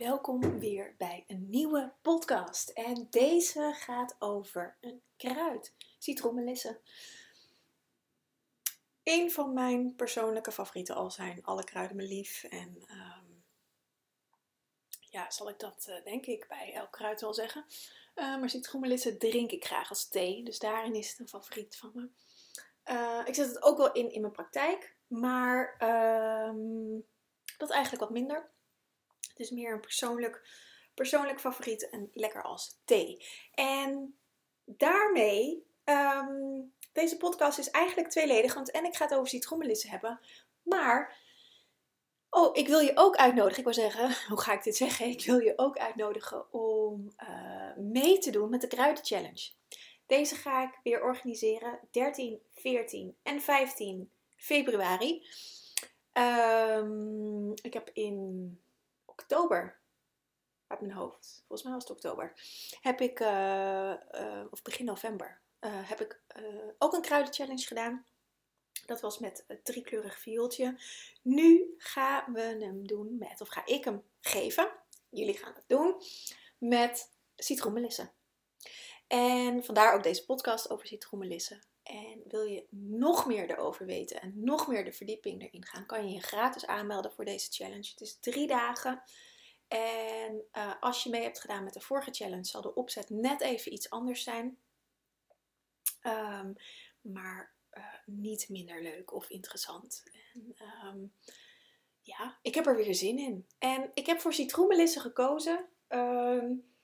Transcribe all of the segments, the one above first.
welkom weer bij een nieuwe podcast. En deze gaat over een kruid, citroenmelisse. Een van mijn persoonlijke favorieten, al zijn alle kruiden me lief. En ehm, ja, zal ik dat uh, denk ik bij elk kruid wel zeggen. Uh, maar citroenmelisse drink ik graag als thee, dus daarin is het een favoriet van me. Uh, ik zet het ook wel in in mijn praktijk, maar ehm, dat eigenlijk wat minder. Het is meer een persoonlijk, persoonlijk favoriet en lekker als thee. En daarmee, um, deze podcast is eigenlijk tweeledig, want en ik ga het over citroenmelissen hebben. Maar, oh, ik wil je ook uitnodigen. Ik wil zeggen, hoe ga ik dit zeggen? Ik wil je ook uitnodigen om uh, mee te doen met de Kruiden Challenge. Deze ga ik weer organiseren 13, 14 en 15 februari. Um, ik heb in oktober uit mijn hoofd, volgens mij was het oktober, heb ik, uh, uh, of begin november, uh, heb ik ook een kruidenchallenge gedaan. Dat was met het driekleurig viooltje. Nu gaan we hem doen met, of ga ik hem geven, jullie gaan het doen, met citroenmelissen. En vandaar ook deze podcast over citroenmelissen. En wil je nog meer erover weten en nog meer de verdieping erin gaan, kan je je gratis aanmelden voor deze challenge. Het is drie dagen. En uh, als je mee hebt gedaan met de vorige challenge, zal de opzet net even iets anders zijn. Um, maar uh, niet minder leuk of interessant. En, um, ja, ik heb er weer zin in. En ik heb voor citroenmelissen gekozen. Um,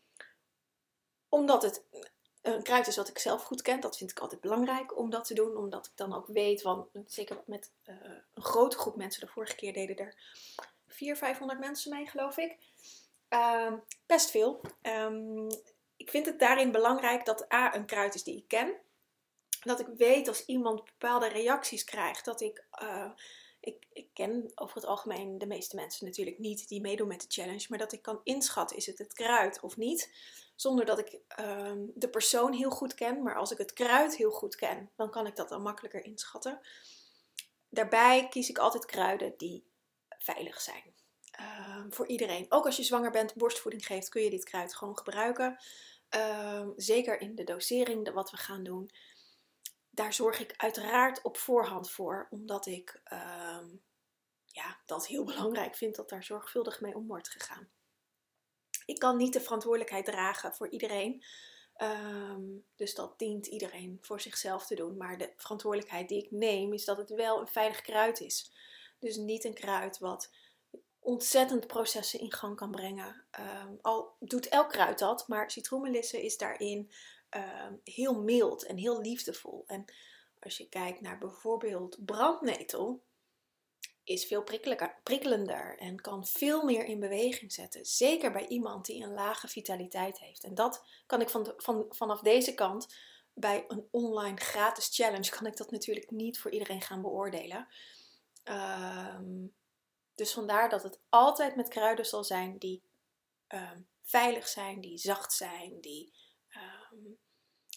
omdat het een kruid is wat ik zelf goed ken. Dat vind ik altijd belangrijk om dat te doen. Omdat ik dan ook weet, want zeker met uh, een grote groep mensen, de vorige keer deden er 400, 500 mensen mee, geloof ik. Uh, best veel. Um, ik vind het daarin belangrijk dat A een kruid is die ik ken. Dat ik weet als iemand bepaalde reacties krijgt, dat ik. Uh, ik, ik, ken over het algemeen de meeste mensen natuurlijk niet die meedoen met de challenge, maar dat ik kan inschatten: is het het kruid of niet? Zonder dat ik um, de persoon heel goed ken, maar als ik het kruid heel goed ken, dan kan ik dat dan makkelijker inschatten. Daarbij kies ik altijd kruiden die veilig zijn. Uh, voor iedereen. Ook als je zwanger bent, borstvoeding geeft, kun je dit kruid gewoon gebruiken. Uh, zeker in de dosering, wat we gaan doen. Daar zorg ik uiteraard op voorhand voor, omdat ik uh, ja, dat heel belangrijk vind dat daar zorgvuldig mee om wordt gegaan. Ik kan niet de verantwoordelijkheid dragen voor iedereen. Dus dat dient iedereen voor zichzelf te doen. Maar de verantwoordelijkheid die ik neem is dat het wel een veilig kruid is. Dus niet een kruid wat ontzettend processen in gang kan brengen. Um, al doet elk kruid dat, maar citroenmelisse is daarin um, heel mild en heel liefdevol. En als je kijkt naar bijvoorbeeld brandnetel, is veel prikkelender en kan veel meer in beweging zetten. Zeker bij iemand die een lage vitaliteit heeft. En dat kan ik van van, vanaf deze kant bij een online gratis challenge kan ik dat natuurlijk niet voor iedereen gaan beoordelen. Um, dus vandaar dat het altijd met kruiden zal zijn die um, veilig zijn, die zacht zijn, die, um,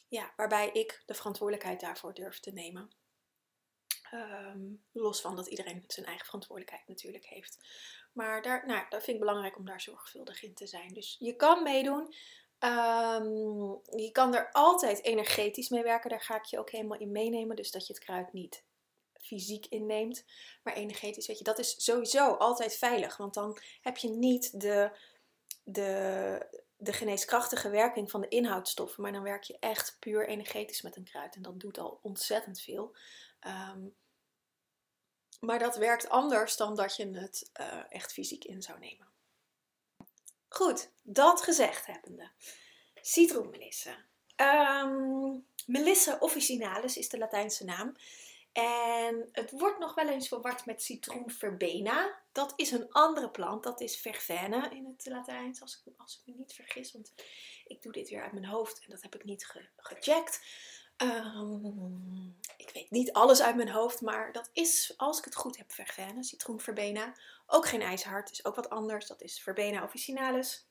ja, waarbij ik de verantwoordelijkheid daarvoor durf te nemen. Los van dat iedereen zijn eigen verantwoordelijkheid natuurlijk heeft. Maar daar, nou, dat vind ik belangrijk om daar zorgvuldig in te zijn. Dus je kan meedoen. Je kan er altijd energetisch mee werken. Daar ga ik je ook helemaal in meenemen. Dus dat je het kruid niet fysiek inneemt, maar energetisch. Weet je, dat is sowieso altijd veilig. Want dan heb je niet de, de, de geneeskrachtige werking van de inhoudstoffen. Maar dan werk je echt puur energetisch met een kruid. En dat doet al ontzettend veel. Um, maar dat werkt anders dan dat je het uh, echt fysiek in zou nemen. Goed, dat gezegd hebbende. Citroenmelisse. Um, Melissa officinalis is de Latijnse naam. En het wordt nog wel eens verward met citroen verbena. Dat is een andere plant. Dat is vervene in het Latijns, als ik, als ik me niet vergis. Want ik doe dit weer uit mijn hoofd en dat heb ik niet ge gecheckt. Um, ik weet niet alles uit mijn hoofd, maar dat is, als ik het goed heb, vervene, citroen verbena. Ook geen ijzerhart, is ook wat anders. Dat is verbena officinalis.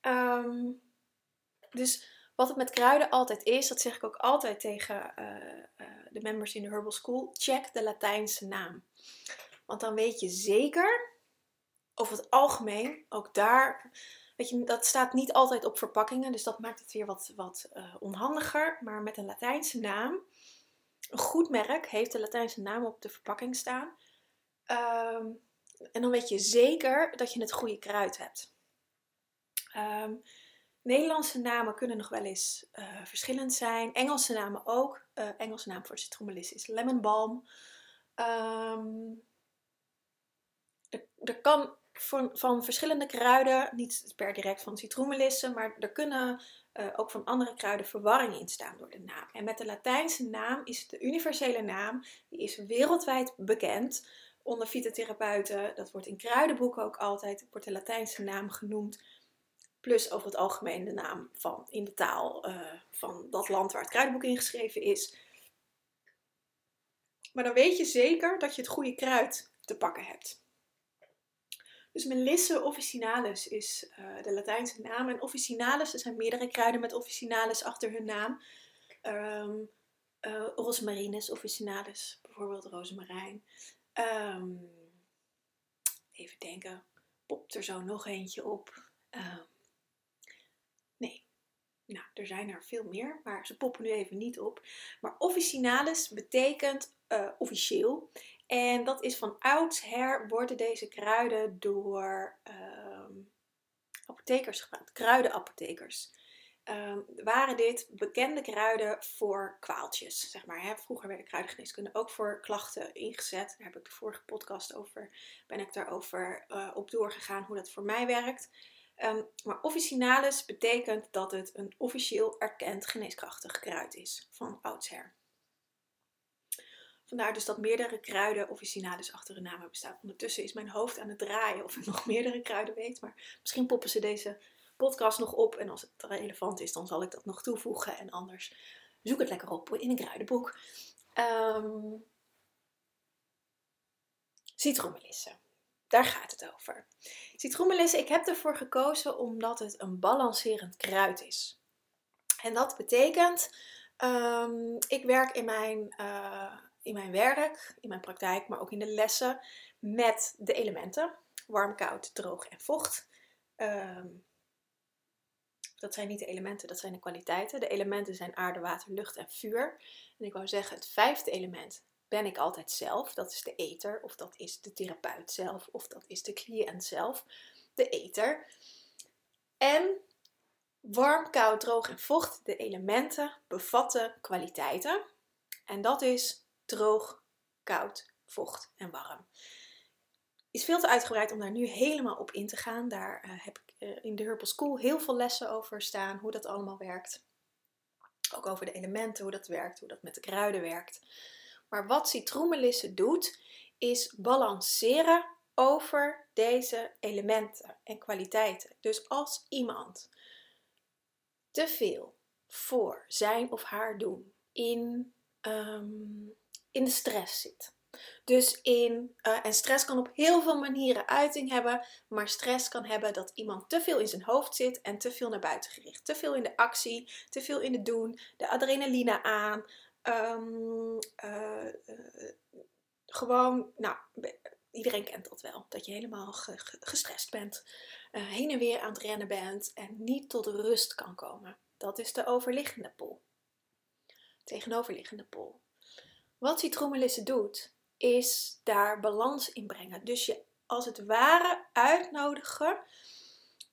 Um, dus wat het met kruiden altijd is, dat zeg ik ook altijd tegen uh, uh, de members in de Herbal School. Check de Latijnse naam. Want dan weet je zeker over het algemeen, ook daar, weet je, dat staat niet altijd op verpakkingen, dus dat maakt het weer wat, wat uh, onhandiger. Maar met een Latijnse naam, een goed merk heeft de Latijnse naam op de verpakking staan. Ehm, en dan weet je zeker dat je het goede kruid hebt. Ehm, Nederlandse namen kunnen nog wel eens uh, verschillend zijn. Engelse namen ook. Uh, Engelse naam voor citroenmeliss is lemon balm. Um, er, kan van, van, verschillende kruiden, niet per direct van citroenmelissen, maar er kunnen uh, ook van andere kruiden verwarring in staan door de naam. En met de Latijnse naam is het de universele naam, die is wereldwijd bekend onder fytotherapeuten. Dat wordt in kruidenboeken ook altijd, wordt de Latijnse naam genoemd. Plus over het algemeen de naam van in de taal uh, van dat land waar het kruidenboek ingeschreven is. Maar dan weet je zeker dat je het goede kruid te pakken hebt. Dus Melisse officinalis is uh, de Latijnse naam. En officinalis, er zijn meerdere kruiden met officinalis achter hun naam. Um, rosmarinus officinalis, bijvoorbeeld rozemarijn. Um, even denken, popt er zo nog eentje op. Nee, nou, er zijn er veel meer, maar ze poppen nu even niet op. Maar officinalis betekent uh, officieel. En dat is van oudsher worden deze kruiden door um, apothekers gebruikt, kruidenapothekers. Um, waren dit bekende kruiden voor kwaaltjes, zeg maar. Hè? Vroeger werden kruidengeneeskunde ook voor klachten ingezet. Daar heb ik de vorige podcast over, ben ik daarover uh, op doorgegaan hoe dat voor mij werkt. Um, maar officinalis betekent dat het een officieel erkend geneeskrachtig kruid is van oudsher. Vandaar dus dat meerdere kruiden officinalis achter hun namen bestaan. Ondertussen is mijn hoofd aan het draaien of ik nog meerdere kruiden weet. Maar misschien poppen ze deze podcast nog op. En als het relevant is, dan zal ik dat nog toevoegen. En anders zoek het lekker op in een kruidenboek. Um. Daar gaat het over. Citroenmelissen, ik heb ervoor gekozen omdat het een balancerend kruid is. En dat betekent, um, ik werk in mijn, uh, in mijn werk, in mijn praktijk, maar ook in de lessen met de elementen. Warm, koud, droog en vocht. Um, dat zijn niet de elementen, dat zijn de kwaliteiten. De elementen zijn aarde, water, lucht en vuur. En ik wou zeggen, het vijfde element ben ik altijd zelf. Dat is de eter, of dat is de therapeut zelf, of dat is de cliënt zelf. De eter. En warm, koud, droog en vocht, de elementen, bevatten kwaliteiten. En dat is droog, koud, vocht en warm. Is veel te uitgebreid om daar nu helemaal op in te gaan. Daar uh, heb ik uh, in de Herbal School heel veel lessen over staan, hoe dat allemaal werkt. Ook over de elementen, hoe dat werkt, hoe dat met de kruiden werkt. Maar wat citroenmelisse doet, is balanceren over deze elementen en kwaliteiten. Dus als iemand te veel voor zijn of haar doen in, um, in de stress zit. Dus in, uh, en stress kan op heel veel manieren uiting hebben, maar stress kan hebben dat iemand te veel in zijn hoofd zit en te veel naar buiten gericht. Te veel in de actie, te veel in het doen, de adrenaline aan, Um, uh, uh, gewoon, nou, iedereen kent dat wel. Dat je helemaal ge gestrest bent, uh, heen en weer aan het rennen bent en niet tot rust kan komen. Dat is de overliggende pol. Tegenoverliggende pol. Wat citroenmelisse doet, is daar balans in brengen. Dus je als het ware uitnodigen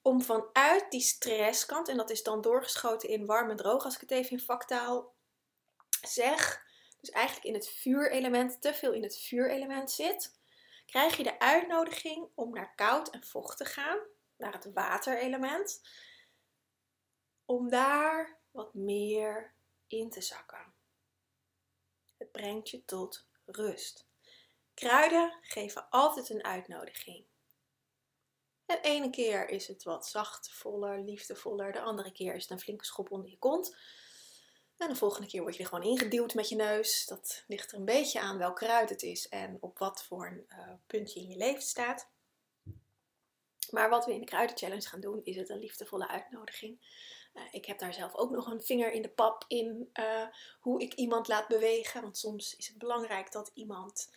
om vanuit die stresskant, en dat is dan doorgeschoten in warm en droog, als ik het even in vaktaal zeg, dus eigenlijk in het vuurelement, te veel in het vuurelement zit, krijg je de uitnodiging om naar koud en vocht te gaan, naar het waterelement, om daar wat meer in te zakken. Het brengt je tot rust. Kruiden geven altijd een uitnodiging. De ene keer is het wat zachtvoller, liefdevoller, de andere keer is het een flinke schop onder je kont. En de volgende keer word je er gewoon ingeduwd met je neus. Dat ligt er een beetje aan welk kruid het is en op wat voor een uh, puntje in je leven staat. Maar wat we in de kruidenchallenge gaan doen, is het een liefdevolle uitnodiging. Uh, ik heb daar zelf ook nog een vinger in de pap in uh, hoe ik iemand laat bewegen. Want soms is het belangrijk dat iemand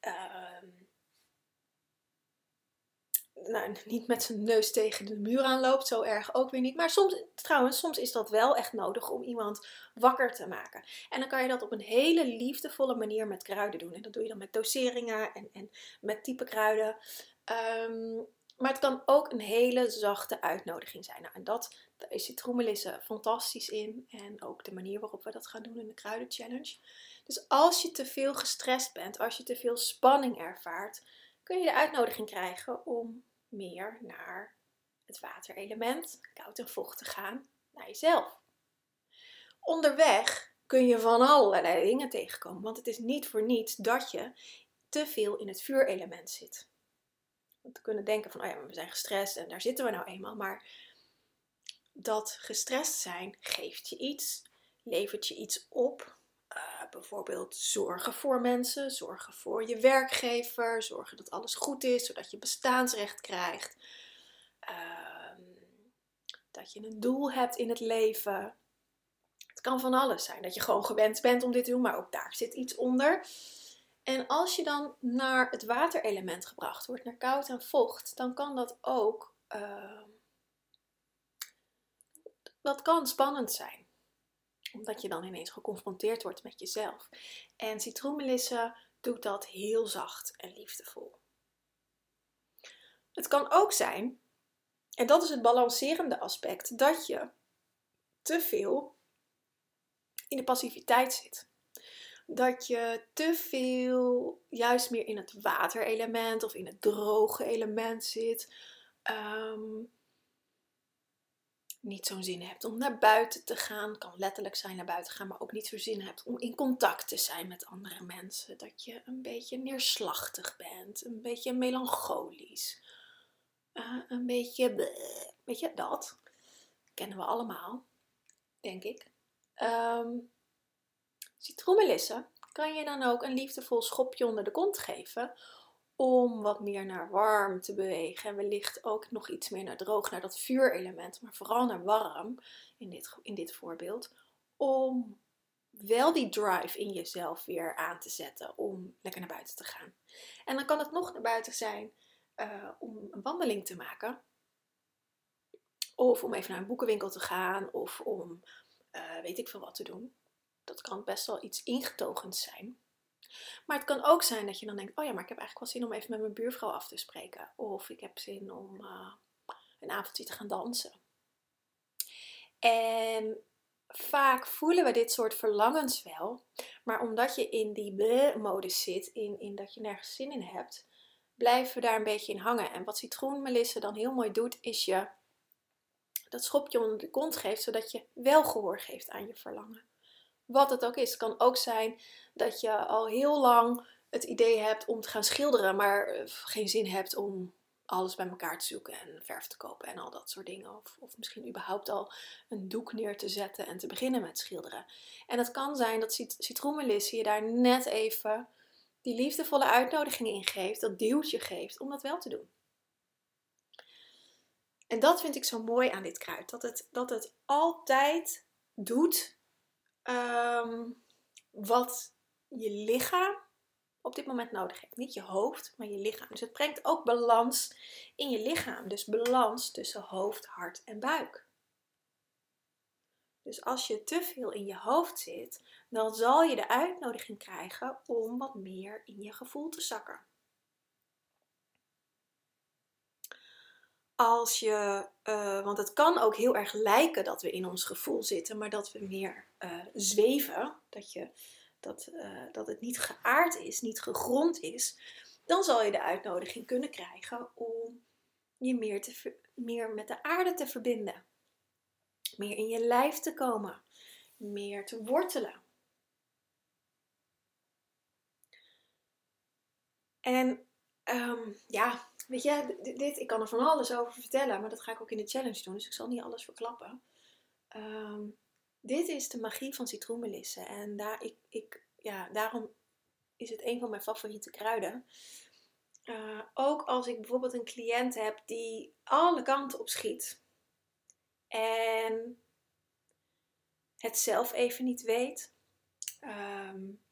ehm, nou, niet met zijn neus tegen de muur aanloopt, zo erg ook weer niet. Maar soms, trouwens, soms is dat wel echt nodig om iemand wakker te maken. En dan kan je dat op een hele liefdevolle manier met kruiden doen. En dat doe je dan met doseringen en, en met type kruiden. Ehm, maar het kan ook een hele zachte uitnodiging zijn. Nou, en dat, daar is citroenmelisse fantastisch in. En ook de manier waarop we dat gaan doen in de kruiden challenge. Dus als je te veel gestrest bent, als je te veel spanning ervaart, kun je de uitnodiging krijgen om meer naar het waterelement, koud en vocht te gaan, naar jezelf. Onderweg kun je van allerlei dingen tegenkomen, want het is niet voor niets dat je te veel in het vuurelement zit. Want we kunnen denken van, oh ja, we zijn gestrest en daar zitten we nou eenmaal, maar dat gestrest zijn geeft je iets, levert je iets op, uh, bijvoorbeeld zorgen voor mensen, zorgen voor je werkgever, zorgen dat alles goed is, zodat je bestaansrecht krijgt. Uh, dat je een doel hebt in het leven. Het kan van alles zijn. Dat je gewoon gewend bent om dit te doen, maar ook daar zit iets onder. En als je dan naar het waterelement gebracht wordt, naar koud en vocht, dan kan dat ook. Uh, dat kan spannend zijn omdat je dan ineens geconfronteerd wordt met jezelf. En citroenmelisse doet dat heel zacht en liefdevol. Het kan ook zijn, en dat is het balancerende aspect, dat je te veel in de passiviteit zit. Dat je te veel juist meer in het waterelement of in het droge element zit. Um, niet zo'n zin hebt om naar buiten te gaan, kan letterlijk zijn naar buiten gaan, maar ook niet zo'n zin hebt om in contact te zijn met andere mensen. Dat je een beetje neerslachtig bent, een beetje melancholisch, uh, een beetje, weet je, dat kennen we allemaal, denk ik. Um, kan je dan ook een liefdevol schopje onder de kont geven om wat meer naar warm te bewegen. En wellicht ook nog iets meer naar droog, naar dat vuurelement, maar vooral naar warm in dit, in dit voorbeeld. Om wel die drive in jezelf weer aan te zetten om lekker naar buiten te gaan. En dan kan het nog naar buiten zijn uh, om een wandeling te maken. Of om even naar een boekenwinkel te gaan. Of om uh, weet ik veel wat te doen. Dat kan best wel iets ingetogens zijn. Maar het kan ook zijn dat je dan denkt: oh ja, maar ik heb eigenlijk wel zin om even met mijn buurvrouw af te spreken. Of ik heb zin om uh, een avondje te gaan dansen. En vaak voelen we dit soort verlangens wel. Maar omdat je in die modus zit, in, in dat je nergens zin in hebt, blijven we daar een beetje in hangen. En wat citroenmelisse dan heel mooi doet, is je dat schopje onder de kont geeft, zodat je wel gehoor geeft aan je verlangen. Wat het ook is. Het kan ook zijn dat je al heel lang het idee hebt om te gaan schilderen, maar eh, geen zin hebt om alles bij elkaar te zoeken en verf te kopen en al dat soort dingen. Of, misschien überhaupt al een doek neer te zetten en te beginnen met schilderen. En het kan zijn dat citroenmelisse je daar net even die liefdevolle uitnodiging in geeft, dat duwtje geeft om dat wel te doen. En dat vind ik zo mooi aan dit kruid. Dat het, dat het altijd doet Ehm, wat je lichaam op dit moment nodig heeft. Niet je hoofd, maar je lichaam. Dus het brengt ook balans in je lichaam. Dus balans tussen hoofd, hart en buik. Dus als je te veel in je hoofd zit, dan zal je de uitnodiging krijgen om wat meer in je gevoel te zakken. Als je, uh, want het kan ook heel erg lijken dat we in ons gevoel zitten, maar dat we meer uh, zweven, dat, je, dat, uh, dat het niet geaard is, niet gegrond is, dan zal je de uitnodiging kunnen krijgen om je meer, te, meer met de aarde te verbinden, meer in je lijf te komen, meer te wortelen. En um, ja, weet je, dit, ik kan er van alles over vertellen, maar dat ga ik ook in de challenge doen, dus ik zal niet alles verklappen. Ehm, dit is de magie van citroenmelisse en daar, ik, ik, ja, daarom is het een van mijn favoriete kruiden. Uh, ook als ik bijvoorbeeld een cliënt heb die alle kanten op schiet en het zelf even niet weet, um,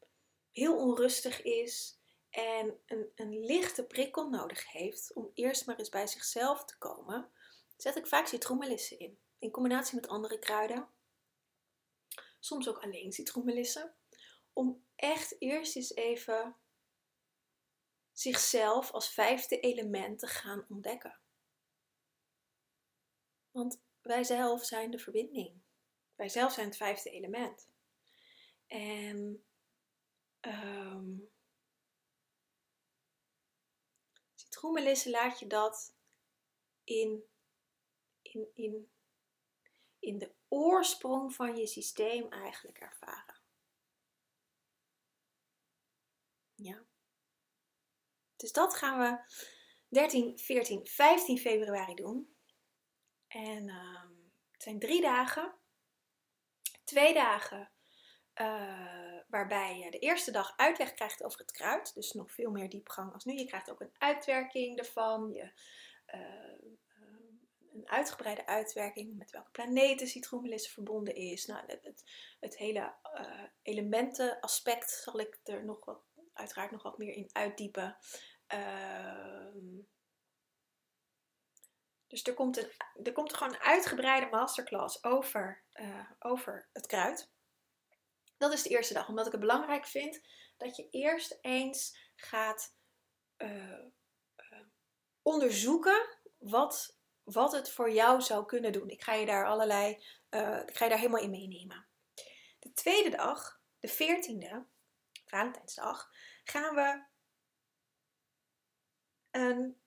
heel onrustig is en een, een lichte prikkel nodig heeft om eerst maar eens bij zichzelf te komen, zet ik vaak citroenmelissen in. In combinatie met andere kruiden. Soms ook alleen citroenmelissen. Om echt eerst eens even zichzelf als vijfde element te gaan ontdekken. Want wij zelf zijn de verbinding. Wij zelf zijn het vijfde element. En um, citroenmelissen laat je dat in, in, in, in de oorsprong van je systeem eigenlijk ervaren. Ja. Dus dat gaan we 13, 14, 15 februari doen. En um, het zijn drie dagen. Twee dagen uh, waarbij je de eerste dag uitleg krijgt over het kruid. Dus nog veel meer diepgang als nu. Je krijgt ook een uitwerking ervan. Je, uh, een uitgebreide uitwerking met welke planeten citroenmelisse verbonden is. Nou, het, het, hele uh, elementenaspect zal ik er nog wat, uiteraard nog wat meer in uitdiepen. Ehm, dus er komt, een, er komt gewoon een uitgebreide masterclass over, over het kruid. Dat is de eerste dag, omdat ik het belangrijk vind dat je eerst eens gaat uh, onderzoeken wat, wat het voor jou zou kunnen doen. Ik ga je daar allerlei, ik ga je daar helemaal in meenemen. De tweede dag, de 14e, Valentijnsdag, gaan we een.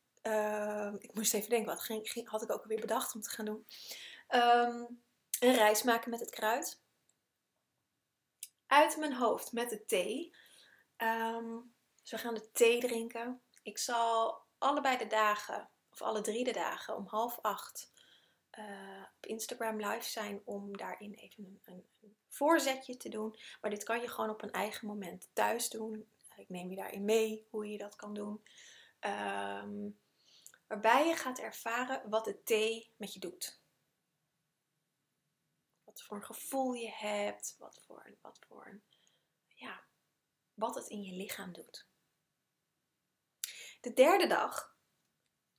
Ik moest even denken, wat ging, had ik ook alweer bedacht om te gaan doen. Um, een reis maken met het kruid. Uit mijn hoofd met de thee. Um, dus we gaan de thee drinken. Ik zal allebei de dagen, of alle drie de dagen, om half acht uh, op Instagram live zijn om daarin even een, een, voorzetje te doen. Maar dit kan je gewoon op een eigen moment thuis doen. Ik neem je daarin mee hoe je dat kan doen. Um, waarbij je gaat ervaren wat de thee met je doet. Wat voor een gevoel je hebt, wat voor, wat voor ja, wat het in je lichaam doet. De derde dag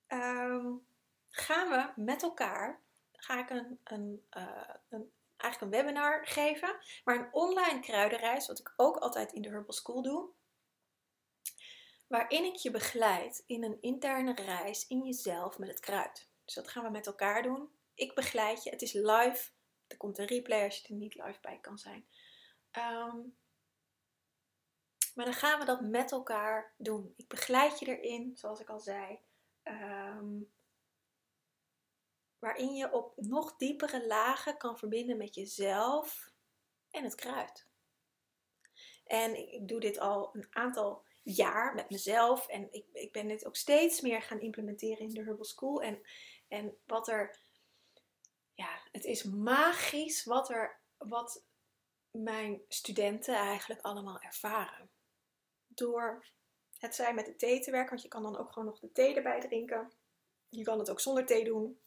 um, gaan we met elkaar, ga ik een, een, uh, een, eigenlijk een webinar geven, maar een online kruidenreis, wat ik ook altijd in de Herbal School doe waarin ik je begeleid in een interne reis in jezelf met het kruid. Dus dat gaan we met elkaar doen. Ik begeleid je. Het is live. Er komt een replay als je er niet live bij kan zijn. Um, maar dan gaan we dat met elkaar doen. Ik begeleid je erin, zoals ik al zei. Um, waarin je op nog diepere lagen kan verbinden met jezelf en het kruid. En ik doe dit al een aantal jaar met mezelf. En ik, ik ben dit ook steeds meer gaan implementeren in de Herbal School. En, en wat er, ja, het is magisch wat er, wat mijn studenten eigenlijk allemaal ervaren. Door het zijn met de thee te werken, want je kan dan ook gewoon nog de thee erbij drinken. Je kan het ook zonder thee doen.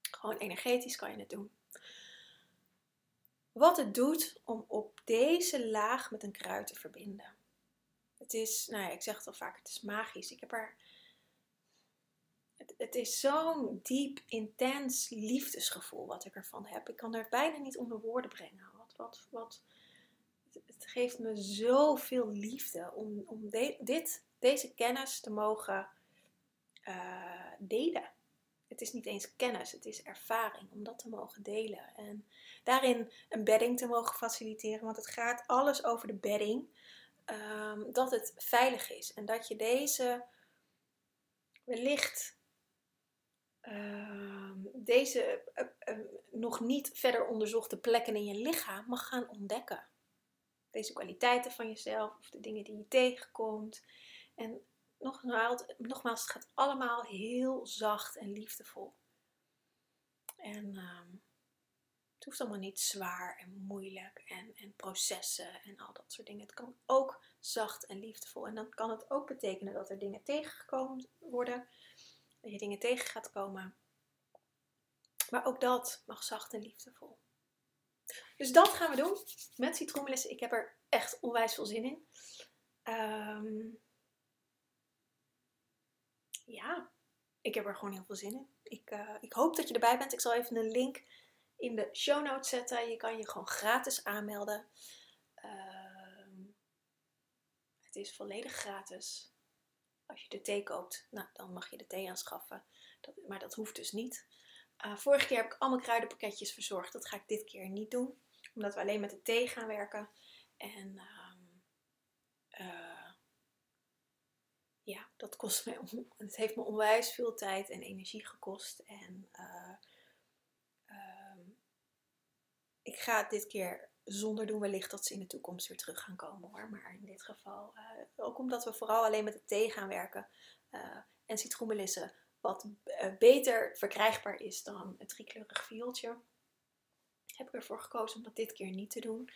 Gewoon energetisch kan je het doen. Wat het doet om op deze laag met een kruid te verbinden. Het is, nou ja, ik zeg het al vaak, het is magisch. Ik heb er. Het, is zo'n diep, intens liefdesgevoel wat ik ervan heb. Ik kan er bijna niet onder woorden brengen. Wat, wat, wat, het geeft me zoveel liefde om, om dit, deze kennis te mogen uh, delen. Het is niet eens kennis, het is ervaring om dat te mogen delen. En daarin een bedding te mogen faciliteren, want het gaat alles over de bedding. Ehm, dat het veilig is en dat je deze wellicht uh, deze uh, uh, nog niet verder onderzochte plekken in je lichaam mag gaan ontdekken. Deze kwaliteiten van jezelf of de dingen die je tegenkomt. En nogmaals, nogmaals het gaat allemaal heel zacht en liefdevol. En ehm, het hoeft allemaal niet zwaar en moeilijk en, en processen en al dat soort dingen. Het kan ook zacht en liefdevol. En dan kan het ook betekenen dat er dingen tegengekomen worden. Dat je dingen tegen gaat komen. Maar ook dat mag zacht en liefdevol. Dus dat gaan we doen met citroenmelissen. Ik heb er echt onwijs veel zin in. Ehm, ja, ik heb er gewoon heel veel zin in. Ik, uh, ik hoop dat je erbij bent. Ik zal even een link in de show notes zetten. Je kan je gewoon gratis aanmelden. Ehm, het is volledig gratis. Als je de thee koopt, nou, dan mag je de thee aanschaffen. Dat, maar dat hoeft dus niet. Uh, vorige keer heb ik allemaal kruidenpakketjes verzorgd. Dat ga ik dit keer niet doen. Omdat we alleen met de thee gaan werken. En uh, ja, dat kost mij, het heeft me onwijs veel tijd en energie gekost. En uh, ik ga dit keer zonder doen. Wellicht dat ze in de toekomst weer terug gaan komen hoor. Maar in dit geval, uh, ook omdat we vooral alleen met de thee gaan werken. en citroenmelissen, wat beter verkrijgbaar is dan het driekleurig viooltje. Heb ik ervoor gekozen om dat dit keer niet te doen.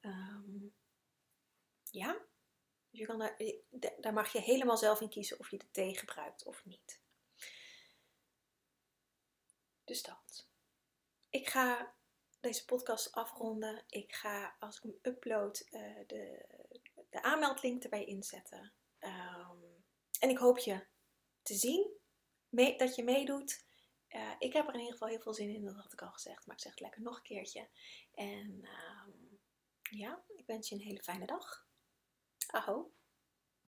Um, ja, dus je kan daar, daar mag je helemaal zelf in kiezen of je de thee gebruikt of niet. Dus dat. Ik ga deze podcast afronden. Ik ga, als ik hem upload, uh, de, de aanmeldlink erbij inzetten. Um, en ik hoop je te zien, mee, dat je meedoet. Uh, ik heb er in ieder geval heel veel zin in, dat had ik al gezegd. Maar ik zeg het lekker nog een keertje. En um, ja, ik wens je een hele fijne dag. Aho.